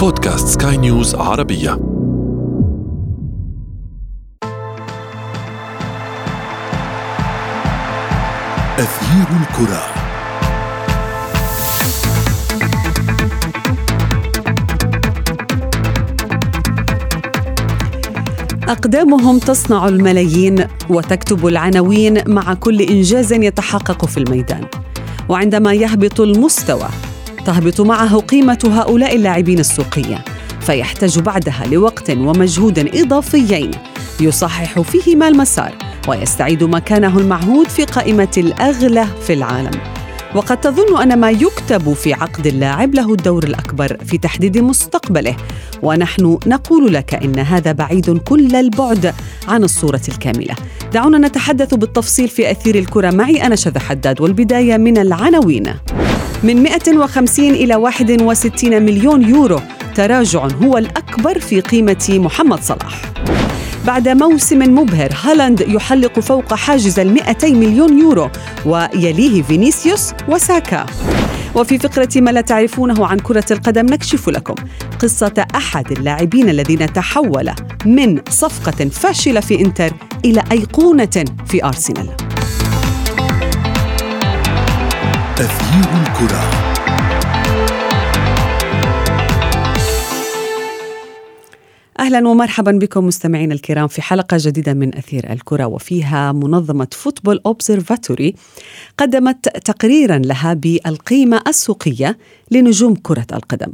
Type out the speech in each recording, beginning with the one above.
بودكاست سكاي نيوز عربية. أثير الكرة. أقدامهم تصنع الملايين وتكتب العناوين مع كل إنجاز يتحقق في الميدان. وعندما يهبط المستوى تهبط معه قيمة هؤلاء اللاعبين السوقية فيحتاج بعدها لوقت ومجهود إضافيين يصحح فيهما المسار ويستعيد مكانه المعهود في قائمة الأغلى في العالم. وقد تظن أن ما يكتب في عقد اللاعب له الدور الأكبر في تحديد مستقبله ونحن نقول لك إن هذا بعيد كل البعد عن الصورة الكاملة. دعونا نتحدث بالتفصيل في أثير الكرة. معي أنا شذى حداد والبداية من العناوين. من 150 إلى 61 مليون يورو. تراجع هو الأكبر في قيمة محمد صلاح. بعد موسم مبهر هالاند يحلق فوق حاجز ال 200 مليون يورو ويليه فينيسيوس وساكا. وفي فقرة ما لا تعرفونه عن كرة القدم نكشف لكم قصة أحد اللاعبين الذين تحول من صفقة فاشلة في إنتر إلى أيقونة في أرسنال. أثير الكرة أهلا ومرحبا بكم مستمعينا الكرام في حلقة جديدة من أثير الكرة وفيها منظمة فوتبول أوبزرفاتوري قدمت تقريرا لها بالقيمة السوقية لنجوم كرة القدم.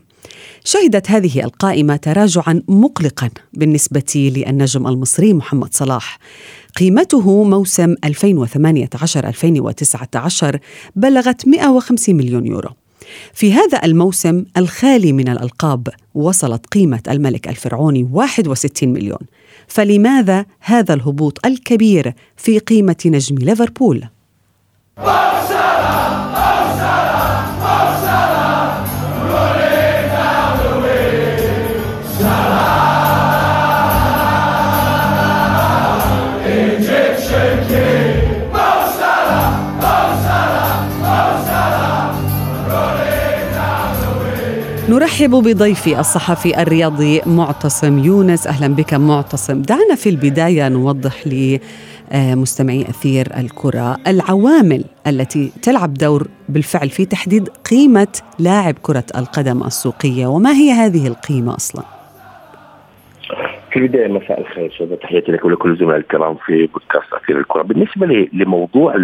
شهدت هذه القائمة تراجعا مقلقا بالنسبة للنجم المصري محمد صلاح. قيمته موسم 2018 2019 بلغت 150 مليون يورو. في هذا الموسم الخالي من الألقاب وصلت قيمة الملك الفرعوني 61 مليون فلماذا هذا الهبوط الكبير في قيمة نجم ليفربول؟ نرحب بضيفي الصحفي الرياضي معتصم يونس. أهلا بك معتصم. دعنا في البداية نوضح لمستمعي أثير الكرة العوامل التي تلعب دور بالفعل في تحديد قيمة لاعب كرة القدم السوقية. وما هي هذه القيمة أصلا؟ في البداية مساء الخير شباب تحياتي لك ولكل زملاء الكرام في بودكاست أثير الكرة. بالنسبة لموضوع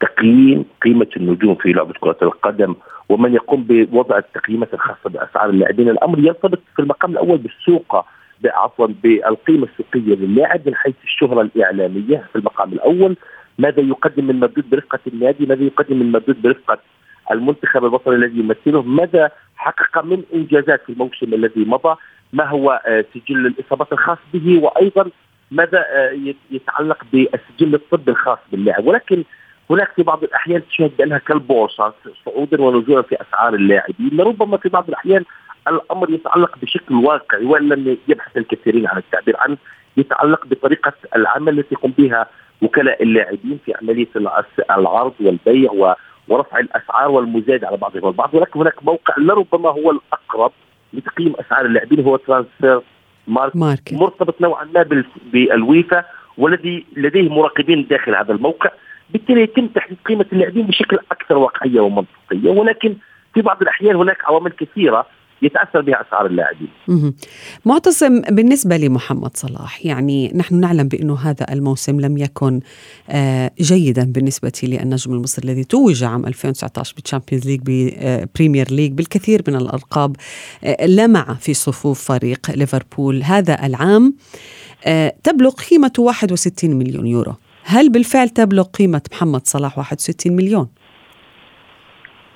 تقييم قيمة النجوم في لعبة كرة القدم ومن يقوم بوضع التقييمات الخاصة بأسعار اللاعبين. الأمر يرتبط في المقام الأول بالسوق عفوا بالقيمة السوقية للاعب من حيث الشهرة الإعلامية في المقام الأول. ماذا يقدم من مردود برفقة النادي؟ ماذا يقدم من مردود برفقة المنتخب الوطني الذي يمثله؟ ماذا حقق من إنجازات في الموسم الذي مضى؟ ما هو آه، سجل الإصابات الخاص به؟ وأيضا ماذا آه، يتعلق بالسجل الطبي الخاص باللاعب؟ ولكن هناك في بعض الأحيان تشاهد بأنها كالبورصة صعودا ونزولا في أسعار اللاعبين لربما في بعض الأحيان الأمر يتعلق بشكل واقعي وإن لم يبحث الكثيرين عن التعبير عنه يتعلق بطريقة العمل التي يقوم بها وكلاء اللاعبين في عملية العرض والبيع ورفع الأسعار والمزايد على بعضهم البعض. ولكن هناك موقع لربما هو الأقرب لتقييم أسعار اللاعبين هو ترانسفير مارك مرتبط نوعا ما باليويفا والذي لديه مراقبين داخل هذا الموقع. بالتالي يتم تحديد قيمة اللاعبين بشكل أكثر واقعية ومنطقية ولكن في بعض الأحيان هناك عوامل كثيرة يتأثر بها أسعار اللاعبين. معتصم بالنسبة لمحمد صلاح يعني نحن نعلم بأنه هذا الموسم لم يكن آه، جيدا بالنسبة للنجم المصري الذي توج عام 2019 بال Champions League ب Premier League بالكثير من الألقاب آه، لمع في صفوف فريق ليفربول هذا العام آه، تبلغ قيمة 61 مليون يورو. هل بالفعل تبلغ قيمة محمد صلاح 61 مليون؟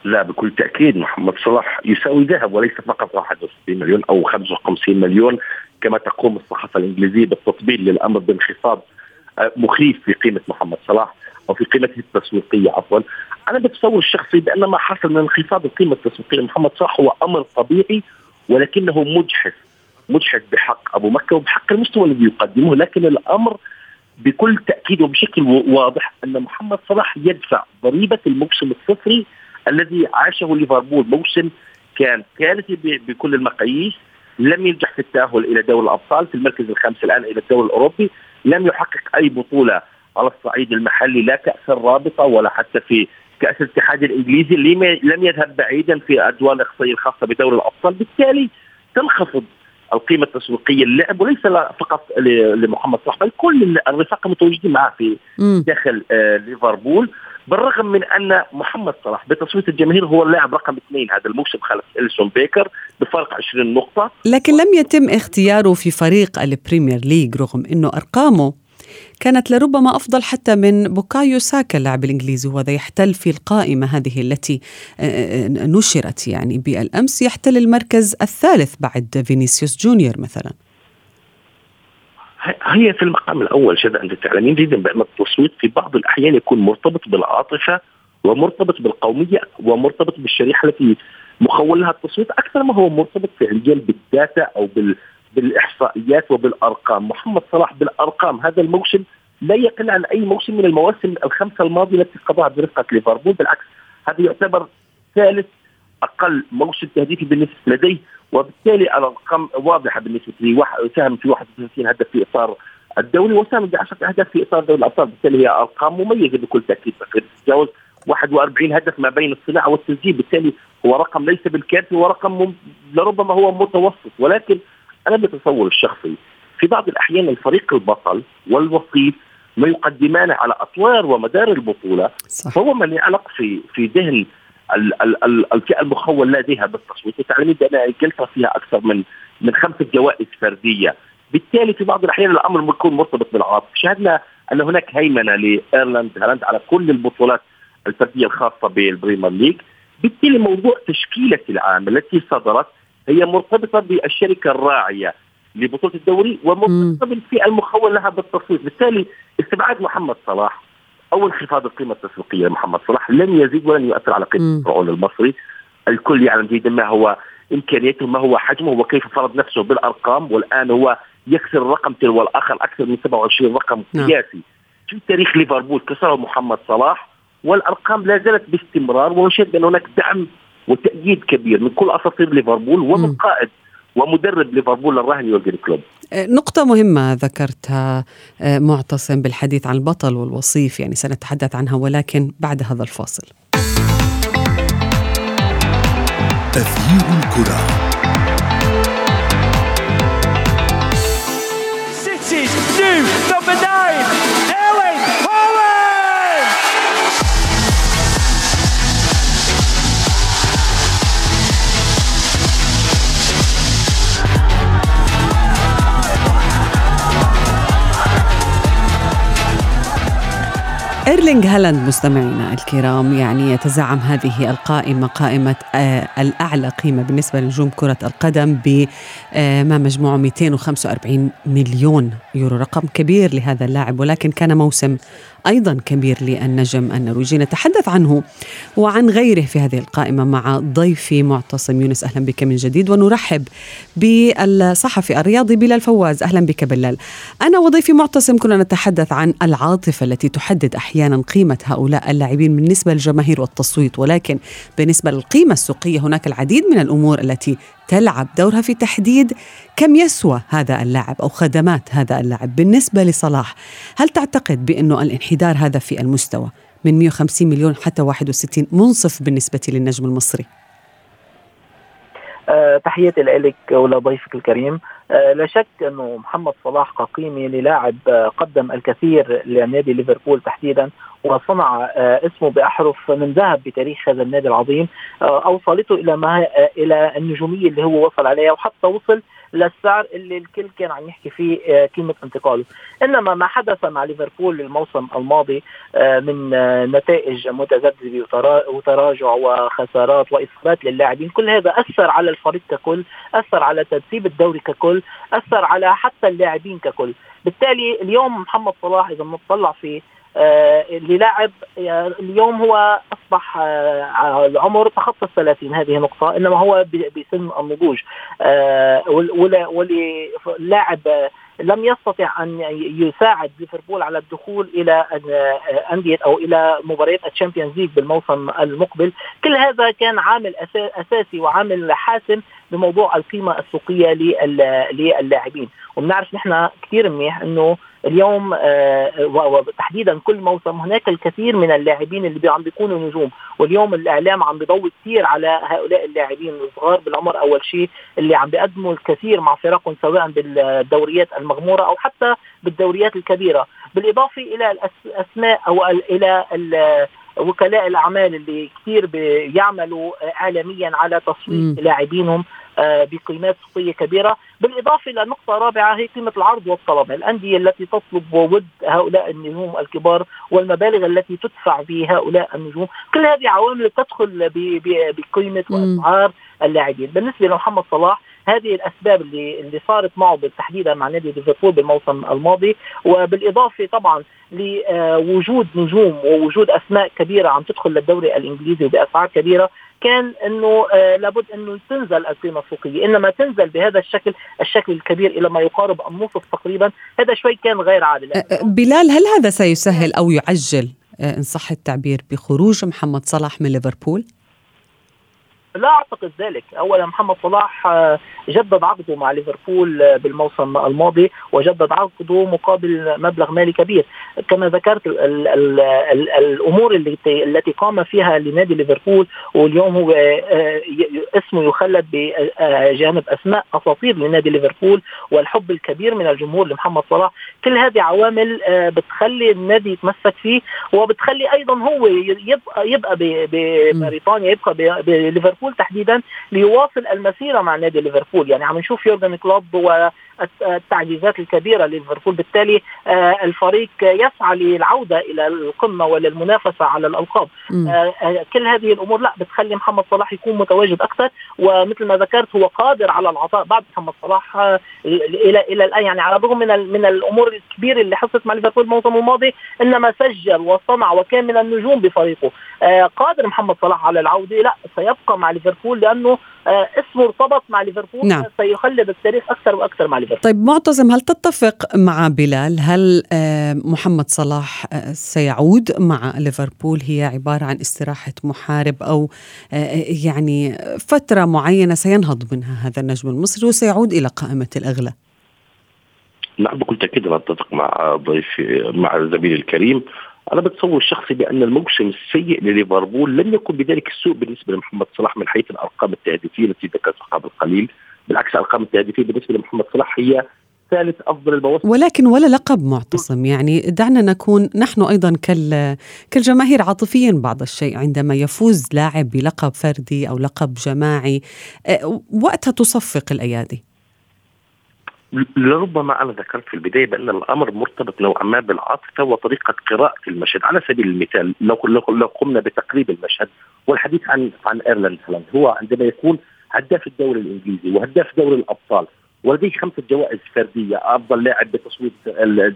لا بكل تأكيد محمد صلاح يساوي ذهب وليس فقط 61 مليون أو 55 مليون كما تقوم الصحافة الإنجليزية بالتطبيل للأمر بانخفاض آه، مخيف في قيمة محمد صلاح أو في قيمته التسويقية عفوا أنا بتصور الشخصي بأن ما حصل من انخفاض القيمة التسويقية لمحمد صلاح هو أمر طبيعي ولكنه مجحف مجحف بحق أبو مكة وبحق المستوى الذي يقدمه لكن الأمر بكل تأكيد وبشكل واضح أن محمد صلاح يدفع ضريبة الموسم الصفري الذي عاشه ليفربول. موسم كان كارثي بكل المقاييس. لم ينجح في التأهل إلى دوري الأبطال في المركز الخامس الآن إلى الدوري الأوروبي. لم يحقق أي بطولة على الصعيد المحلي لا كأس الرابطة ولا حتى في كأس الاتحاد الإنجليزي. لم يذهب بعيدا في ادوار الاقصائيه الخاصه بدوري الأبطال. بالتالي تنخفض القيمة التسويقية للاعب وليس فقط لمحمد صلاح بل كل الرفاق المتواجدين معه في داخل آه ليفربول. بالرغم من أن محمد صلاح بتصويت الجماهير هو اللاعب رقم اثنين هذا الموسم خلف إليسون بيكر بفارق 20 نقطة. لكن لم يتم اختياره في فريق ال Premier League رغم إنه أرقامه كانت لربما أفضل حتى من بوكايو ساكا اللاعب الإنجليزي وهذا يحتل في القائمة هذه التي آه، آه، نشرت يعني بالأمس. يحتل المركز الثالث بعد فينيسيوس جونيور مثلا. هي في المقام الأول شذا أنت تعلمين جيدا بأن التصويت في بعض الأحيان يكون مرتبط بالعاطفة ومرتبط بالقومية ومرتبط بالشريحة التي مخول لها التصويت أكثر ما هو مرتبط فعليا بال data أو بال بالإحصائيات وبالأرقام، محمد صلاح بالأرقام. هذا الموسم لا يقل عن أي موسم من المواسم الخمسة الماضية التي قضاها برفقة ليفربول. بالعكس هذا يعتبر ثالث أقل موسم تهديفي بالنسبة لديه وبالتالي الأرقام واضحة بالنسبة لي. ساهم في 31 هدف في إطار الدوري وساهم ب 10 أهداف في إطار دوري الأبطال. بالتالي هي أرقام مميزة بكل تأكيد. تتجاوز 41 هدف ما بين الصناعة والتسجيل. بالتالي هو رقم ليس بالكافي ورقم لربما هو متوسط. ولكن أنا بتصور الشخصي في بعض الأحيان الفريق البطل والوصيف ما يقدمان على أطوار ومدار البطولة صح. فهو من يعلق في في ذهن الفئة المخول لديها بالتصويت وتعلمين بان انجلترا فيها أكثر من من خمسه جوائز فردية. بالتالي في بعض الأحيان الأمر يكون مرتبط بالعاطفه شاهدنا أن هناك هيمنة لإيرلاند هالاند على كل البطولات الفردية الخاصة بال Premier League. بالتالي موضوع تشكيلة العام التي صدرت هي مرتبطة بالشركة الراعية لبطولة الدوري ومرتبطة بالفئة المخول لها بالتصويت، بالتالي استبعاد محمد صلاح أو انخفاض القيمة التسويقية لمحمد صلاح لن يزيد ولن يؤثر على قيمة الفرعون المصري، الكل يعلم جيدا ما هو امكانياته ما هو حجمه وكيف فرض نفسه بالأرقام. والآن هو يكسر الرقم تلو الآخر أكثر من 27 رقم نعم. قياسي في تاريخ ليفربول. كسره محمد صلاح والأرقام لا زالت باستمرار ونشهد بأن هناك دعم وتأييد كبير من كل أساطير ليفربول ومن قائد ومدرب ليفربول الراهن يورجن كلوب. آه، نقطة مهمة ذكرتها آه، معتصم بالحديث عن البطل والوصيف يعني سنتحدث عنها ولكن بعد هذا الفاصل. تغيير الكرة. إيرلينغ هالاند مستمعينا الكرام يعني يتزعم هذه القائمة قائمة آه الأعلى قيمة بالنسبة لنجوم كرة القدم بما آه مجموعه 245 مليون يورو رقم كبير لهذا اللاعب ولكن كان موسم أيضا كبير للنجم النرويجي. نتحدث عنه وعن غيره في هذه القائمة مع ضيفي معتصم يونس. أهلا بك من جديد. ونرحب بالصحفي الرياضي بلال فواز. أهلا بك بلال. أنا وضيفي معتصم كنا نتحدث عن العاطفة التي تحدد أحيانا قيمة هؤلاء اللاعبين بالنسبة للجماهير والتصويت. ولكن بالنسبة للقيمة السوقية هناك العديد من الأمور التي تلعب دورها في تحديد كم يسوى هذا اللاعب أو خدمات هذا اللاعب. بالنسبة لصلاح هل تعتقد بأنه الانحدار هذا في المستوى من 150 مليون حتى 61 منصف بالنسبة للنجم المصري؟ أه تحياتي لك ولضيفك الكريم. لا شك أنه محمد صلاح كقيمه للاعب أه قدم الكثير لنادي ليفربول تحديدا وصنع آه، اسمه بأحرف من ذهب بتاريخ هذا النادي العظيم. آه، أوصلته إلى ما آه، إلى النجومية اللي هو وصل عليها وحتى وصل للسعر اللي الكل كان عم يحكي فيه قيمه انتقاله، إنما ما حدث مع ليفربول الموسم الماضي من نتائج متذبذبه وتراجع وخسارات وإصابات للاعبين، كل هذا أثر على الفريق ككل، أثر على ترتيب الدوري ككل، أثر على حتى اللاعبين ككل، بالتالي اليوم محمد صلاح إذا بنطلع في آه للاعب اليوم هو أصبح آه العمر تخطى الثلاثين. هذه نقطة. إنما هو بسن النضوج. آه واللاعب لم يستطع أن يساعد ليفربول على الدخول إلى أندية أو إلى مباريات ال Champions League بالموسم المقبل، كل هذا كان عامل أساسي وعامل حاسم بموضوع القيمة السوقية للاعبين. وبنعرف نحن كثير منيح إنه اليوم آه، وتحديدا كل موسم هناك الكثير من اللاعبين اللي عم بيكونوا نجوم. واليوم الإعلام عم بيضوي كثير على هؤلاء اللاعبين الصغار. بالعمر أول شيء اللي عم بيقدموا الكثير مع فرقهم سواء بالدوريات المغمورة أو حتى بالدوريات الكبيرة. بالإضافة إلى الأسماء أو إلى وكلاء الأعمال اللي كثير بيعملوا اعلاميا على تصويت لاعبينهم. آه، بقيمات سوقية كبيرة، بالإضافة إلى نقطة رابعة هي قيمة العرض والطلب، الأندية التي تطلب وود هؤلاء النجوم الكبار والمبالغ التي تدفع بهؤلاء النجوم، كل هذه عوامل تدخل بقيمة وأسعار اللاعبين، بالنسبة لمحمد صلاح هذه الأسباب اللي اللي صارت معه تحديدا مع نادي ليفربول بالموسم الماضي. وبالإضافة طبعا لوجود نجوم ووجود أسماء كبيرة عم تدخل للدوري الإنجليزي بأسعار كبيرة كان إنه آه لابد إنه تنزل القيمة السوقية. إنما تنزل بهذا الشكل الشكل الكبير إلى ما يقارب النصف تقريبا هذا شوي كان غير عادل أه، بلال هل هذا سيسهل أو يعجل آه، إن صح التعبير بخروج محمد صلاح من ليفربول؟ لا أعتقد ذلك، اولا محمد صلاح آه، جدد عقده مع ليفربول آه، بالموسم الماضي وجدد عقده مقابل مبلغ مالي كبير، كما ذكرت ال ال ال ال الأمور التي التي قام فيها لنادي ليفربول واليوم هو آه، اسمه يخلد بجانب أسماء أساطير لنادي ليفربول والحب الكبير من الجمهور لمحمد صلاح، كل هذه عوامل بتخلي النادي يتمسك فيه وبتخلي أيضا هو يبقى يبقى ببريطانيا يبقى بليفربول ليفربول تحديدا ليواصل المسيرة مع نادي ليفربول. يعني عم نشوف يورجن كلوب والتعجيزات الكبيرة لليفربول. بالتالي آه، الفريق يسعى للعودة إلى القمة وللمنافسة على الألقاب. آه، آه، كل هذه الأمور لا بتخلي محمد صلاح يكون متواجد أكثر. ومثل ما ذكرت هو قادر على العطاء بعد محمد صلاح إلى إلى الآن. يعني على الرغم من من الأمور الكبيرة اللي حصلت مع ليفربول الموسم الماضي إنما سجل وصنع وكان من النجوم بفريقه. قادر محمد صلاح على العودة؟ لا سيبقى مع ليفربول لأنه آه، اسمه ارتبط مع ليفربول نعم. سيخلد التاريخ أكثر وأكثر مع ليفربول. طيب معتصم هل تتفق مع بلال؟ هل آه، محمد صلاح آه، سيعود مع ليفربول؟ هي عبارة عن استراحة محارب أو يعني فترة معينة سينهض منها هذا النجم المصري وسيعود إلى قائمة الأغلى. نعم بكل تأكيد أنا أتفق مع ضيفي مع زميلي الكريم. أنا بتصور شخصي بأن الموسم السيء لليفربول لم يكن بذلك السوء بالنسبة لمحمد صلاح من حيث الأرقام التهديفية التي ذكرتها قبل قليل. بالعكس الارقام التهديفية بالنسبة لمحمد صلاح هي ثالث أفضل المواسم. ولكن ولا لقب معتصم. يعني دعنا نكون نحن أيضا كال كالجماهير عاطفيا بعض الشيء. عندما يفوز لاعب بلقب فردي أو لقب جماعي وقتها تصفق الأيادي. لربما أنا ذكرت في البداية بأن الأمر مرتبط نوعا ما بالعاطفة وطريقة قراءة المشهد، على سبيل المثال لو لو قمنا بتقريب المشهد والحديث عن عن إيرلينغ هالاند هو عندما يكون هداف الدوري الإنجليزي وهداف دوري الأبطال ولديه خمسة جوائز فردية أفضل لاعب بتصويت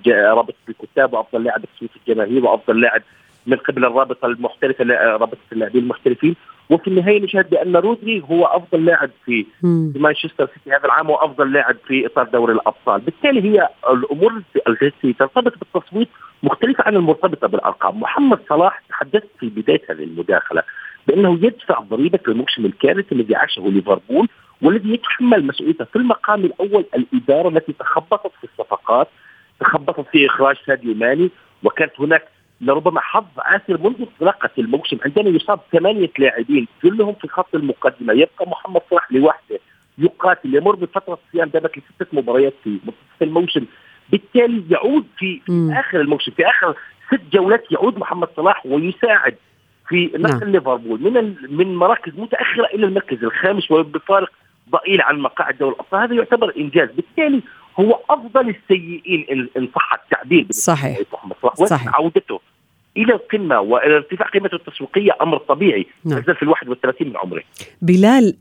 رابطه الكتاب وأفضل لاعب بتصويت الجماهير وأفضل لاعب من قبل الرابطة المحترفة رابطة اللاعبين المحترفين وفي النهاية نشهد بأن رودري هو أفضل لاعب في, في مانشستر سيتي هذا العام وأفضل لاعب في إطار دوري الأبطال، بالتالي هي الأمور التي ترتبط بالتصويت مختلفة عن المرتبطة بالأرقام، محمد صلاح تحدثت في بداية هذه المداخلة بأنه يدفع ضريبة الموسم الكارثي الذي عاشه ليفربول والذي يتحمل مسؤوليته في المقام الأول الإدارة التي تخبطت في الصفقات تخبطت في إخراج ساديو ماني وكانت هناك لربما حظ عاسر منذ انطلاقة الموسم عندما يصاب ثمانية لاعبين كلهم في خط المقدمة. يبقى محمد صلاح لوحده يقاتل يمر بفترة صيام ذلك لستة مباريات في منتصف الموسم. بالتالي يعود في, في آخر الموسم في آخر ست جولات يعود محمد صلاح ويساعد في نقل نعم. ليفربول. من من مراكز متأخرة إلى المركز الخامس وبفارق ضئيل عن مقاعد دوري الأبطال. هذا يعتبر إنجاز. بالتالي هو أفضل السيئين ان صح التعبير صحيح. صحيح. عودته إلى القمة وإلى ارتفاع قيمته التسويقية أمر طبيعي. نعم. في ال 31 من عمره. بلال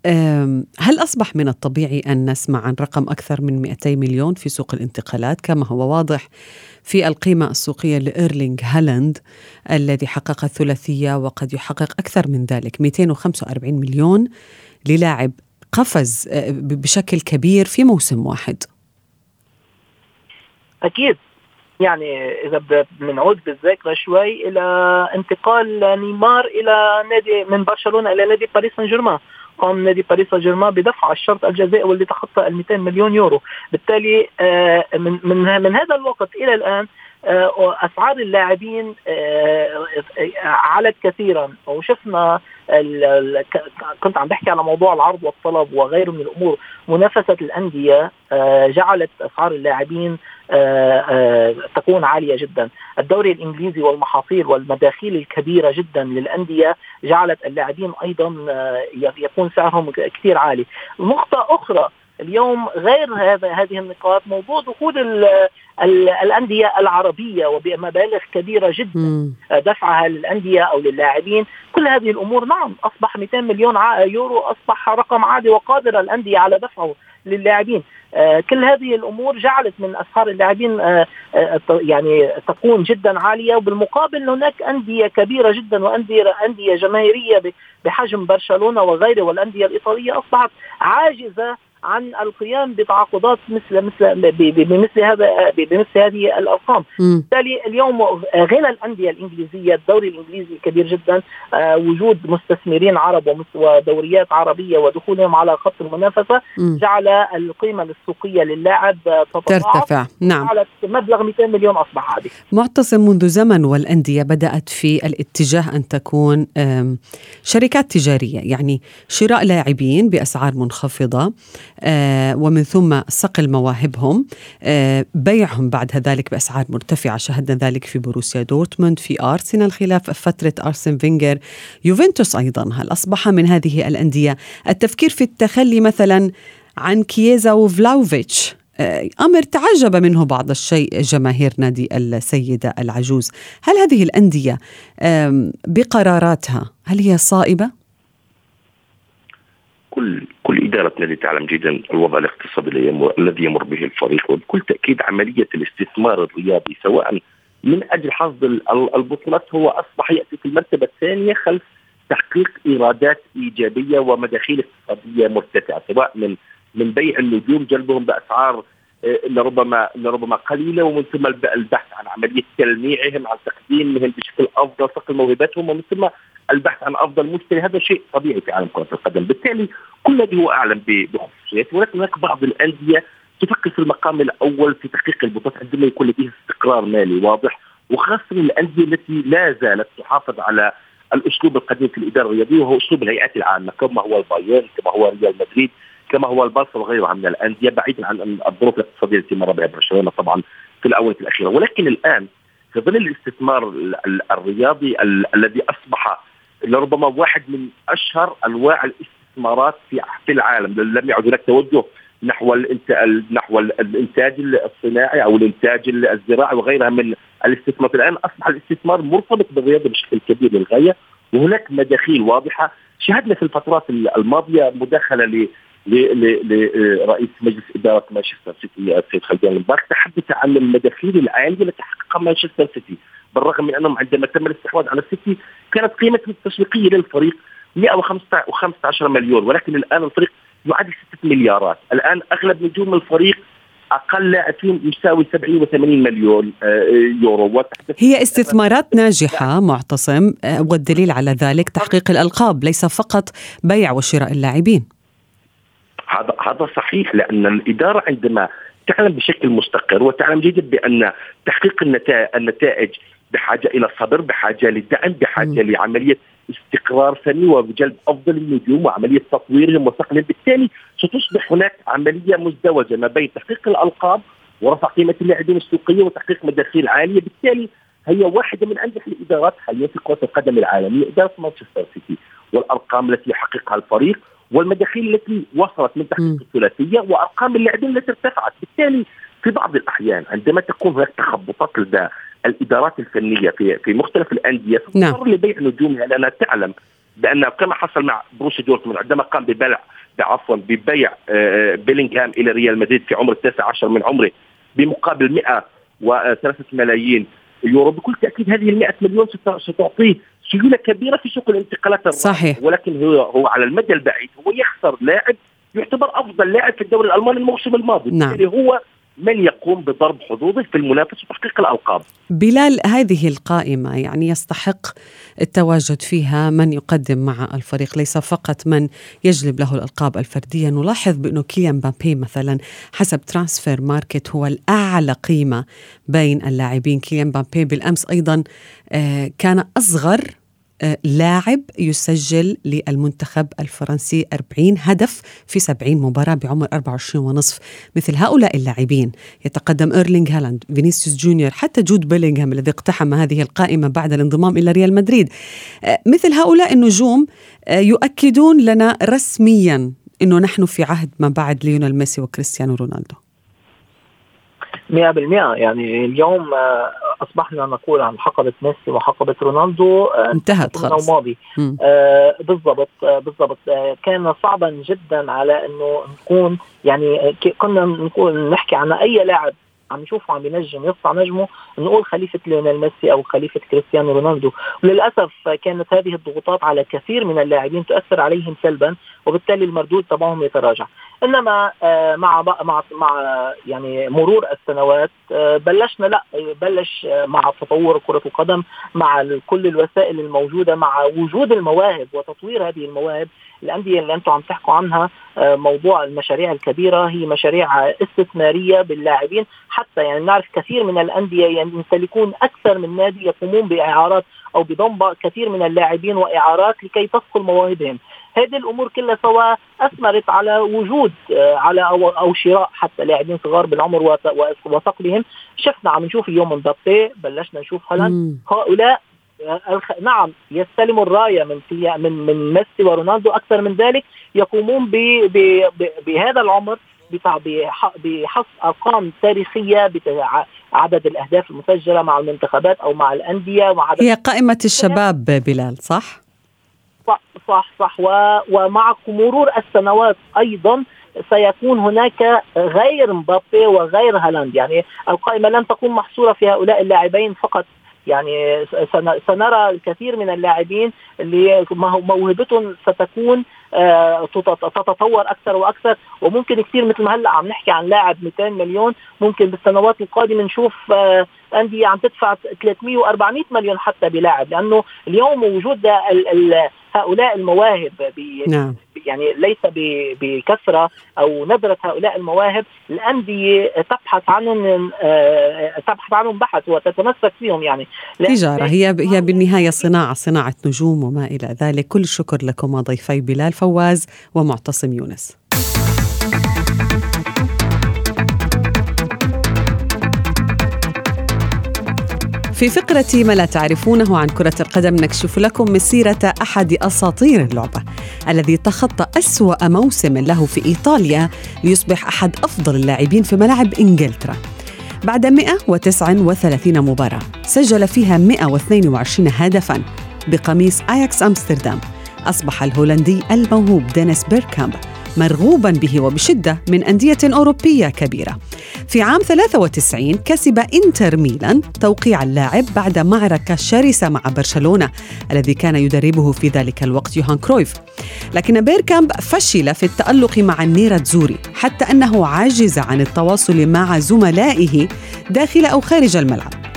هل أصبح من الطبيعي أن نسمع عن رقم أكثر من 200 مليون في سوق الانتقالات؟ كما هو واضح في القيمة السوقية لإيرلينغ هالاند الذي حقق الثلاثية وقد يحقق أكثر من ذلك 245 مليون للاعب قفز آه، بشكل كبير في موسم واحد. أكيد. يعني إذا بنعود بالذاكره شوي إلى انتقال نيمار إلى نادي من برشلونة إلى نادي باريس سان جيرمان قام نادي باريس سان جيرمان بدفع الشرط الجزائي واللي تخطى ال 200 مليون يورو. بالتالي من من من هذا الوقت إلى الآن اسعار اللاعبين علت كثيرا. وشفنا كنت عم بحكي على موضوع العرض والطلب وغيره من الأمور. منافسة الأندية جعلت أسعار اللاعبين تكون عالية جدا، الدوري الإنجليزي والمحاصيل والمداخيل الكبيرة جدا للأندية جعلت اللاعبين أيضا يكون سعرهم كثير عالي. نقطة أخرى اليوم غير هذا هذه النقاط موضوع دخول الأندية العربية وبمبالغ كبيرة جدا دفعها للأندية أو للاعبين. كل هذه الأمور نعم أصبح 200 مليون يورو أصبح رقم عادي وقادره الأندية على دفعه للاعبين. آه كل هذه الأمور جعلت من اسعار اللاعبين آه آه يعني تكون جدا عالية. وبالمقابل هناك أندية كبيرة جدا وانديه أندية جماهيرية بحجم برشلونة وغيره والأندية الإيطالية أصبحت عاجزة عن القيام بتعاقدات مثل مثل بمثل هذا بمثل هذه الأرقام، بالتالي اليوم غنى الأندية الإنجليزية الدوري الإنجليزي كبير جدا آه وجود مستثمرين عرب ودوريات عربية ودخولهم على خط المنافسة. جعل القيمة السوقية لللاعب ترتفع. نعم. مبلغ 200 مليون أصبح عادي. معتصم منذ زمن والأندية بدأت في الاتجاه أن تكون شركات تجارية يعني شراء لاعبين بأسعار منخفضة. ومن ثم صقل مواهبهم. آه، بيعهم بعد ذلك بأسعار مرتفعة. شهدنا ذلك في بروسيا دورتموند في أرسنال خلاف فترة أرسن فينجر. يوفنتوس أيضا هل أصبح من هذه الأندية؟ التفكير في التخلي مثلا عن كييزا وفلاوفيتش. آه، أمر تعجب منه بعض الشيء جماهير نادي السيدة العجوز. هل هذه الأندية بقراراتها هل هي صائبة؟ كل كل اداره نادي تعلم جيدا الوضع الاقتصادي الذي يمر به الفريق وبكل تأكيد عملية الاستثمار الرياضي سواء من أجل حصد البطولات هو أصبح يأتي في المرتبة الثانية خلف تحقيق إيرادات إيجابية ومداخيل اقتصادية مرتفعة سواء من من بيع النجوم جلبهم بأسعار آه، لربما لربما قليلة ومن ثم البحث عن عملية تلميعهم عن تقديمهم بشكل أفضل صقل موهبتهم ومن ثم البحث عن أفضل مشتري هذا شيء طبيعي في عالم كرة القدم. بالتالي كل الذي هو أعلم بخصوصيته ولكن هناك بعض الأندية تفكر في المقام الأول في تحقيق البطولات عندما يكون لديها استقرار مالي واضح وخاصة الأندية التي لا زالت تحافظ على الأسلوب القديم في الإدارة الرياضية وهو أسلوب الهيئات العامة كما هو البايرن كما هو ريال مدريد كما هو البارسا وغيرها من الأندية بعيدا عن الظروف الاقتصاديه التي مر بها برشلونة طبعا في الاونه الاخيره ولكن الآن في ظل الاستثمار الرياضي الذي أصبح لربما واحد من أشهر أنواع الاستثمارات في في العالم لم يعد هناك توجه نحو نحو الإنتاج الصناعي أو الإنتاج الزراعي وغيرها من الاستثمار الآن أصبح الاستثمار مرتبط بالرياضة بشكل كبير للغاية وهناك مداخيل واضحة. شاهدنا في الفترات الماضية مداخلة لرئيس مجلس إدارة مانشستر سيتي السيد خالد المبارك تحدث عن المداخيل العالية التي حققها مانشستر سيتي بالرغم من أنهم عندما تم الاستحواذ على السيتي كانت قيمته التسويقية للفريق 115 مليون ولكن الآن الفريق يعادل 6 مليارات. الآن أغلب نجوم الفريق أقل لاعب فيهم يساوي 70 و80 مليون آه، يورو. هي استثمارات ناجحة معتصم. آه، والدليل على ذلك تحقيق الألقاب ليس فقط بيع وشراء اللاعبين. هذا هذا صحيح لأن الإدارة عندما تعلم بشكل مستقر وتعلم جيدا بأن تحقيق النتائج بحاجة إلى صبر بحاجة لدعم بحاجة م. لعملية استقرار فني وجلب أفضل النجوم وعملية تطويرهم وصقلهم بالتالي ستصبح هناك عملية مزدوجة ما بين تحقيق الألقاب ورفع قيمة اللاعبين السوقية وتحقيق مداخيل عالية. بالتالي هي واحدة من أنجح الإدارات حاليا في كرة القدم العالمية إدارة مانشستر سيتي. والأرقام التي يحققها الفريق والمداخيل التي وصلت من تحقيق الثلاثية وأرقام اللاعبين التي ارتفعت. بالتالي في بعض الأحيان عندما تكون هناك تخبطات لدى الإدارات الفنية في في مختلف الأندية نعم. لبيع نجومها لانها تعلم بأن كما حصل مع بروسيا دورتموند عندما قام ببيع عفوا ببيع آه، بيلينغهام إلى ريال مدريد في عمر التاسع عشر من عمره بمقابل 103 ملايين يورو. بكل تأكيد هذه ال 100 مليون ستعطيه سيوله كبيرة في سوق الانتقالات صحيح. ولكن هو هو على المدى البعيد هو يخسر لاعب يعتبر أفضل لاعب في الدوري الألماني الموسم الماضي. نعم. هو من يقوم بضرب حظوظه في المنافسه وتحقيق الألقاب. بلال هذه القائمة يعني يستحق التواجد فيها من يقدم مع الفريق ليس فقط من يجلب له الألقاب الفردية نلاحظ بأنه كيليان مبابي مثلا حسب Transfermarkt هو الأعلى قيمة بين اللاعبين كيليان مبابي بالأمس أيضا آه، كان أصغر لاعب يسجل للمنتخب الفرنسي 40 هدف في 70 مباراة بعمر 24 ونصف. مثل هؤلاء اللاعبين يتقدم إيرلينغ هالاند فينيسيوس جونيور حتى جود بيلينغهام الذي اقتحم هذه القائمة بعد الانضمام إلى ريال مدريد. آه، مثل هؤلاء النجوم آه، يؤكدون لنا رسميا أنه نحن في عهد ما بعد ليونيل ميسي وكريستيانو رونالدو. 100% يعني اليوم آه، أصبحنا نقول عن حقبة ميسي وحقبة رونالدو آه، انتهت خلاص الماضي آه بالضبط آه بالضبط. آه كان صعبا جدا على أنه نكون يعني كنا نقول نحكي عن أي لاعب عم نشوفه عم بينجم يصنع نجمه نقول خليفة ليونيل ميسي أو خليفة كريستيانو رونالدو. وللأسف كانت هذه الضغوطات على كثير من اللاعبين تؤثر عليهم سلبا وبالتالي المردود تبعهم يتراجع. إنما آه، مع مع مع يعني مرور السنوات آه، بلشنا لا بلش آه، مع تطور كرة القدم مع كل الوسائل الموجودة مع وجود المواهب وتطوير هذه المواهب الأندية اللي أنتم عم تحكوا عنها موضوع المشاريع الكبيرة هي مشاريع استثمارية باللاعبين. حتى يعني نعرف كثير من الأندية يمتلكون أكثر من نادي يقومون بإعارات أو بضم كثير من اللاعبين وإعارات لكي تثقل مواهبهم. هذه الأمور كلها سوا أثمرت على وجود آه، على أو أو شراء حتى لاعبين صغار بالعمر وثقلهم. شفنا عم نشوف اليوم مبابي بلشنا نشوف هالاند. هؤلاء آه، نعم يستلموا الراية من من من ميسي ورونالدو. أكثر من ذلك يقومون بهذا العمر بحص أرقام تاريخية عدد الأهداف المسجلة مع المنتخبات أو مع الأندية مع هي قائمة الشباب بلال صح؟ صح صح صح. ومع مرور السنوات أيضا سيكون هناك غير مبابي وغير هالاند. يعني القائمة لن تكون محصورة في هؤلاء اللاعبين فقط. يعني سنرى الكثير من اللاعبين اللي موهبتهم ستكون آه، تتطور أكثر وأكثر. وممكن كثير مثل ما هلأ عم نحكي عن لاعب 200 مليون. ممكن بالسنوات القادمة نشوف آه، انديه عم تدفع 300 و400 مليون حتى بلاعب لأنه اليوم وجود هؤلاء المواهب نعم. يعني ليس بكثرة أو ندره هؤلاء المواهب الأندية تبحث عنهم آه، تبحث عنهم بحث وتتمسك فيهم يعني. تجارة هي هي بالنهاية صناعة صناعة نجوم وما إلى ذلك. كل الشكر لكم ضيفي بلال فواز ومعتصم يونس. في فقرة ما لا تعرفونه عن كرة القدم نكشف لكم مسيرة أحد أساطير اللعبة الذي تخطى أسوأ موسم له في إيطاليا ليصبح أحد أفضل اللاعبين في ملاعب إنجلترا. بعد 139 مباراة سجل فيها 122 هدفاً بقميص أياكس أمستردام. أصبح الهولندي الموهوب دينيس بيركامب مرغوبا به وبشدة من أندية أوروبية كبيرة. في عام 93 كسب إنتر ميلان توقيع اللاعب بعد معركة شرسة مع برشلونة الذي كان يدربه في ذلك الوقت يوهان كرويف. لكن بيركامب فشل في التألق مع النيراتزوري حتى أنه عجز عن التواصل مع زملائه داخل أو خارج الملعب.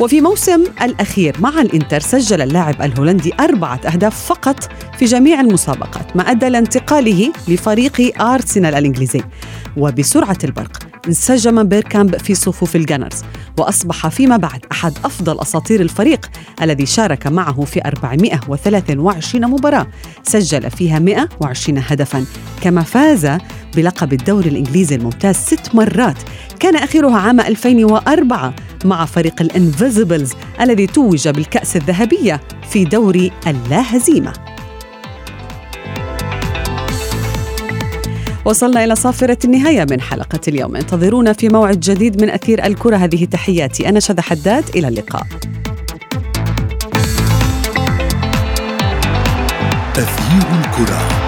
وفي موسمه الأخير مع الإنتر سجل اللاعب الهولندي أربعة أهداف فقط في جميع المسابقات ما أدى لانتقاله لفريق أرسنال الإنجليزي. وبسرعة البرق انسجم بيركامب في صفوف ال Gunners وأصبح فيما بعد أحد أفضل أساطير الفريق الذي شارك معه في 423 مباراة. سجل فيها 120 هدفا كما فاز بلقب الدوري الإنجليزي الممتاز ست مرات. كان آخرها عام 2004 مع فريق الانفيزيبلز الذي توج بالكأس الذهبية في دوري اللا هزيمة وصلنا إلى صافرة النهاية من حلقة اليوم. انتظرونا في موعد جديد من أثير الكرة. هذه تحياتي. أنا شذى حداد. إلى اللقاء. أثير الكرة.